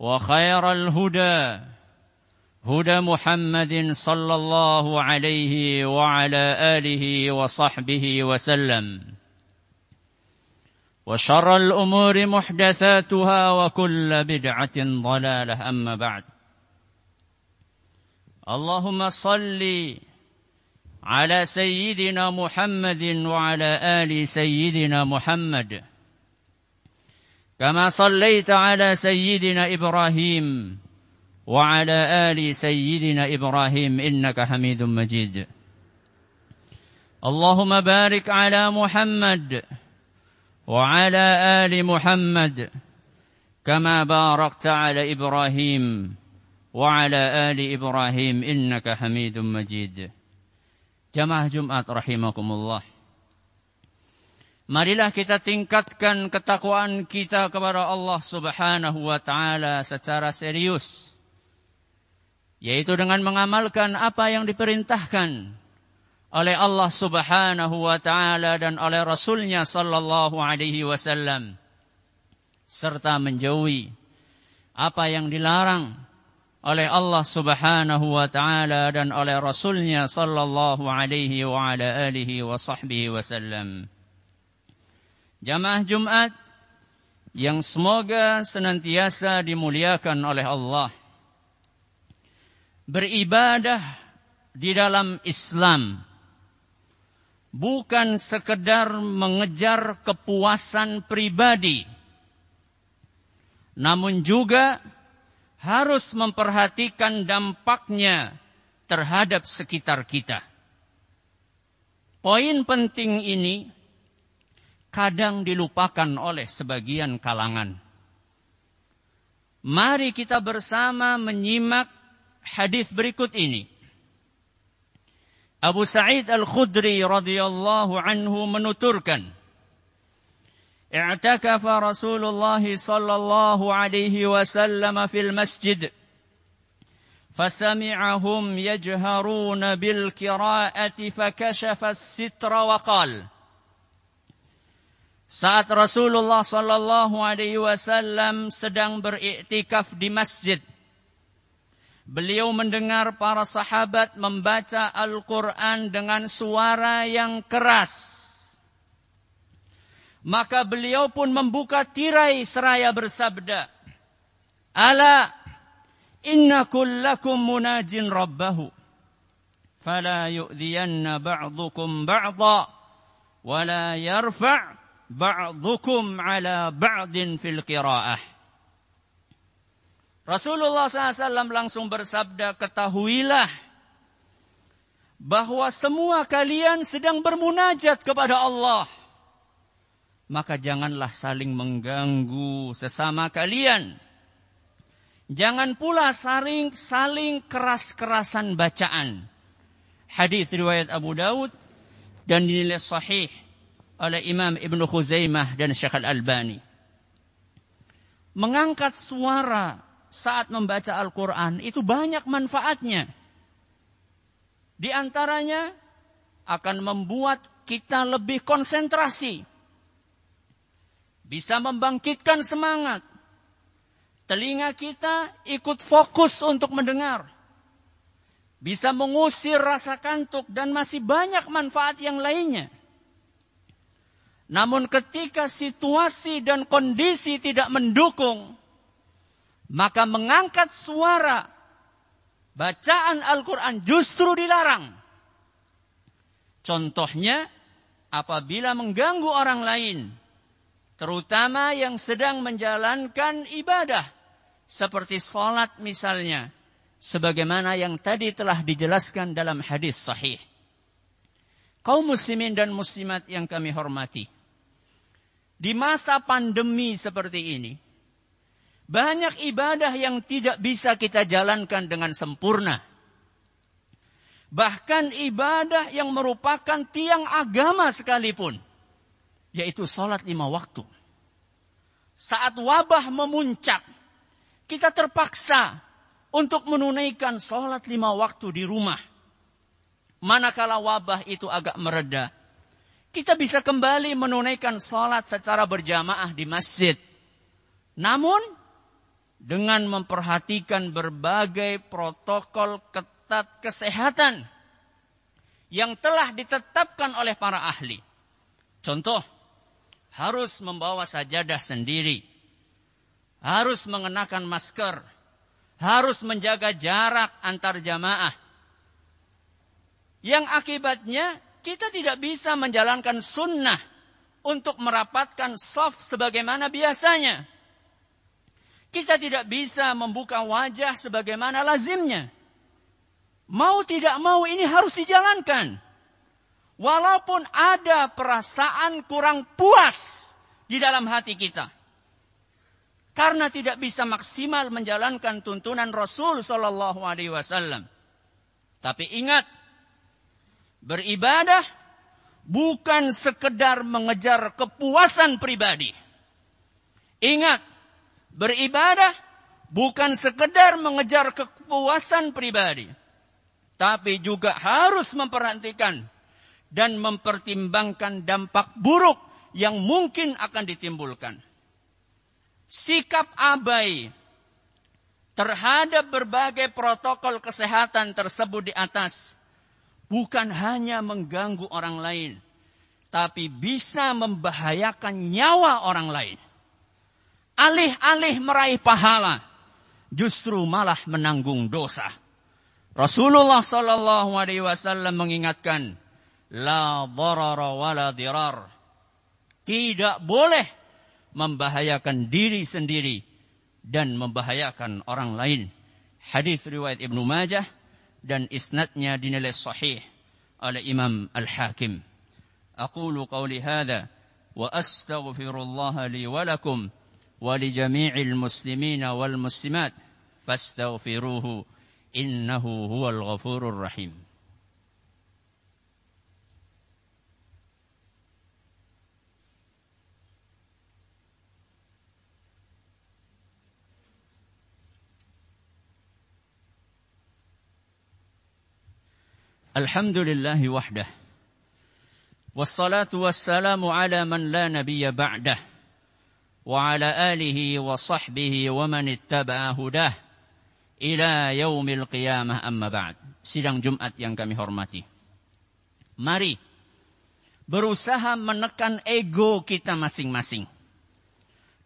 وخير الهدى هدى محمد صلى الله عليه وعلى آله وصحبه وسلم. وشر الأمور محدثاتها وكل بدعة ضلالة أما بعد. اللهم صل على سيدنا محمد وعلى آل سيدنا محمد. كما صليت على سيدنا إبراهيم وعلى آل سيدنا إبراهيم إنك حميد مجيد. اللهم بارك على محمد وعلى آل محمد كما باركت على إبراهيم وعلى آل إبراهيم إنك حميد مجيد. جماعة جمعة رحمكم الله. Marilah kita tingkatkan ketakwaan kita kepada Allah Subhanahu wa taala secara serius yaitu dengan mengamalkan apa yang diperintahkan oleh Allah Subhanahu wa taala dan oleh Rasulnya sallallahu alaihi wasallam serta menjauhi apa yang dilarang oleh Allah Subhanahu wa taala dan oleh Rasulnya sallallahu alaihi wa ala alihi wa sahbihi wasallam. Jamaah Jumat yang semoga senantiasa dimuliakan oleh Allah. Beribadah di dalam Islam bukan sekedar mengejar kepuasan pribadi, namun juga harus memperhatikan dampaknya terhadap sekitar kita. Poin penting ini kadang dilupakan oleh sebagian kalangan. Mari kita bersama menyimak hadis berikut ini. Abu Sa'id Al-Khudri radhiyallahu anhu menuturkan, اعتكف رسول الله صلى الله عليه وسلم في المسجد فسمعهم يجهرون بالقراءة فكشف الستر وقال: saat Rasulullah Sallallahu Alaihi Wasallam sedang beriktikaf di masjid, beliau mendengar para sahabat membaca Al-Quran dengan suara yang keras. Maka beliau pun membuka tirai seraya bersabda, Ala inna kullakum munajin rabbahu. Fala yu'dhiyanna ba'dukum ba'da. Wala yarfa' ba'dukum ala ba'din fil qiraah. Rasulullah SAW langsung bersabda, ketahuilah bahwa semua kalian sedang bermunajat kepada Allah. Maka janganlah saling mengganggu sesama kalian. Jangan pula saling saling keras-kerasan bacaan. Hadis riwayat Abu Daud dan dinilai sahih oleh Imam Ibn Khuzaimah dan Syekh Al-Albani. Mengangkat suara saat membaca Al-Quran itu banyak manfaatnya. Di antaranya akan membuat kita lebih konsentrasi. Bisa membangkitkan semangat. Telinga kita ikut fokus untuk mendengar. Bisa mengusir rasa kantuk dan masih banyak manfaat yang lainnya. Namun ketika situasi dan kondisi tidak mendukung, maka mengangkat suara bacaan Al-Quran justru dilarang. Contohnya, apabila mengganggu orang lain, terutama yang sedang menjalankan ibadah, seperti sholat misalnya, sebagaimana yang tadi telah dijelaskan dalam hadis sahih. Kaum muslimin dan muslimat yang kami hormati. Di masa pandemi seperti ini, banyak ibadah yang tidak bisa kita jalankan dengan sempurna. Bahkan ibadah yang merupakan tiang agama sekalipun. Yaitu sholat lima waktu. Saat wabah memuncak, kita terpaksa untuk menunaikan sholat lima waktu di rumah. Manakala wabah itu agak mereda, kita bisa kembali menunaikan sholat secara berjamaah di masjid. Namun, dengan memperhatikan berbagai protokol ketat kesehatan yang telah ditetapkan oleh para ahli. Contoh, harus membawa sajadah sendiri, harus mengenakan masker, harus menjaga jarak antar jamaah. Yang akibatnya kita tidak bisa menjalankan sunnah untuk merapatkan soft sebagaimana biasanya. Kita tidak bisa membuka wajah sebagaimana lazimnya. Mau tidak mau ini harus dijalankan. Walaupun ada perasaan kurang puas di dalam hati kita. Karena tidak bisa maksimal menjalankan tuntunan Rasul Sallallahu Alaihi Wasallam. Tapi ingat, beribadah bukan sekedar mengejar kepuasan pribadi. Ingat, beribadah bukan sekedar mengejar kepuasan pribadi tapi juga harus memperhatikan dan mempertimbangkan dampak buruk yang mungkin akan ditimbulkan. Sikap abai terhadap berbagai protokol kesehatan tersebut di atas bukan hanya mengganggu orang lain, tapi bisa membahayakan nyawa orang lain. Alih-alih meraih pahala, justru malah menanggung dosa. Rasulullah Shallallahu Alaihi Wasallam mengingatkan, la darara wa la. Tidak boleh membahayakan diri sendiri dan membahayakan orang lain. Hadis riwayat Ibnu Majah dan isnadnya dinilai sahih oleh Imam Al-Hakim. Aqulu qawli hadha wa astaghfirullah li wa lakum wa li jami'il muslimina wal muslimat fastaghfiruhu إنه هو Alhamdulillahi wahdah. Wassalatu wassalamu ala man la nabiyya ba'dah. Wa ala alihi wa sahbihi wa man ittaba'a hudah. Ila yaumil qiyamah amma ba'd. Sidang Jumat yang kami hormati. Mari berusaha menekan ego kita masing-masing.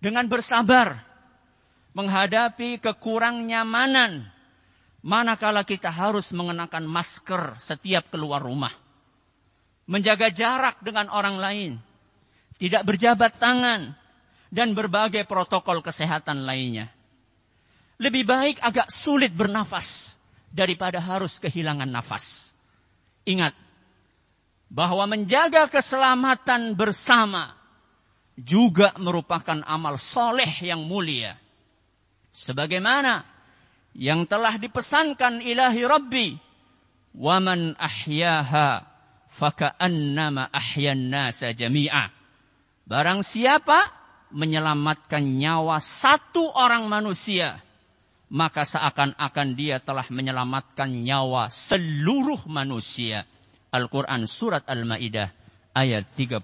Dengan bersabar menghadapi kekurang nyamanan manakala kita harus mengenakan masker setiap keluar rumah. Menjaga jarak dengan orang lain, tidak berjabat tangan dan berbagai protokol kesehatan lainnya. Lebih baik agak sulit bernafas daripada harus kehilangan nafas. Ingat bahwa menjaga keselamatan bersama juga merupakan amal soleh yang mulia. Sebagaimana yang telah dipesankan ilahi Rabbi. Waman ahyaha faka'annama ahyan nasa jami'a. Barang siapa menyelamatkan nyawa satu orang manusia maka seakan-akan dia telah menyelamatkan nyawa seluruh manusia. Al-Quran Surat Al-Ma'idah ayat 32.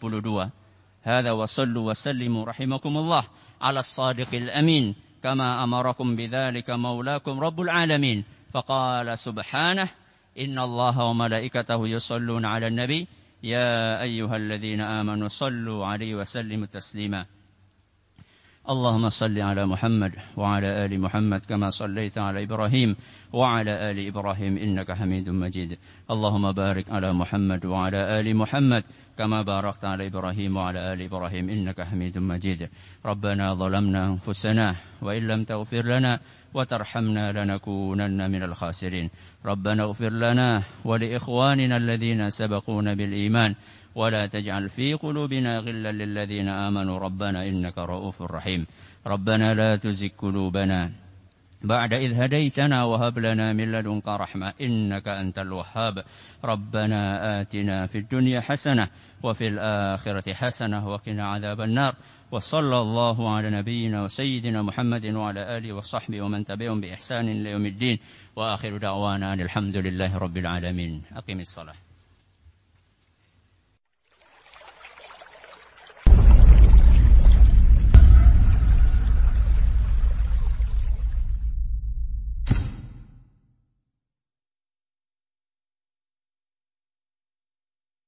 Hada wa sallu wa sallimu rahimakumullah ala sadiqil amin كما أمركم بذلك مولاكم رب العالمين. فقال سبحانه إن الله وملائكته يصلون على النبي يا أيها الذين آمنوا صلوا عليه وسلموا تسليما. اللهم صل على محمد وعلى آل محمد كما صليت على إبراهيم وعلى آل إبراهيم إنك حميد مجيد. اللهم بارك على محمد وعلى آل محمد كما باركت على إبراهيم وعلى آل إبراهيم إنك حميد مجيد. ربنا ظلمنا أنفسنا وإن لم تغفر لنا وترحمنا لنكونن من الخاسرين. ربنا اغفر لنا ولإخواننا الذين سبقونا بالإيمان ولا تجعل في قلوبنا غلا للذين آمنوا. ربنا إنك رؤوف رحيم. ربنا لا تزغ قلوبنا بعد إذ هديتنا وهب لنا من لدنك رحمة إنك أنت الوهاب. ربنا آتنا في الدنيا حسنة وفي الآخرة حسنة وقنا عذاب النار. وصلى الله على نبينا وسيدنا محمد وعلى آله وصحبه ومن تبعهم بإحسان إلى يوم الدين. وآخر دعوانا الحمد لله رب العالمين. أقم الصلاة.